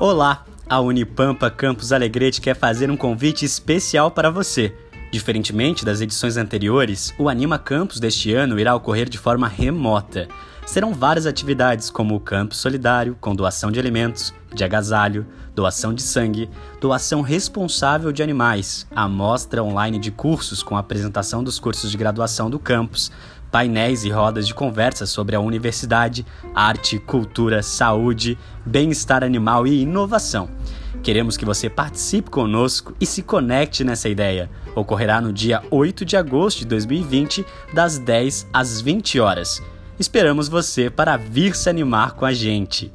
Olá! A Unipampa Campus Alegrete quer fazer um convite especial para você. Diferentemente das edições anteriores, o Anima Campus deste ano irá ocorrer de forma remota. Serão várias atividades, como o Campus Solidário, com doação de alimentos, de agasalho, doação de sangue, doação responsável de animais, amostra online de cursos com apresentação dos cursos de graduação do campus, painéis e rodas de conversa sobre a universidade, arte, cultura, saúde, bem-estar animal e inovação. Queremos que você participe conosco e se conecte nessa ideia. Ocorrerá no dia 8 de agosto de 2020, das 10 às 20 horas. Esperamos você para vir se animar com a gente.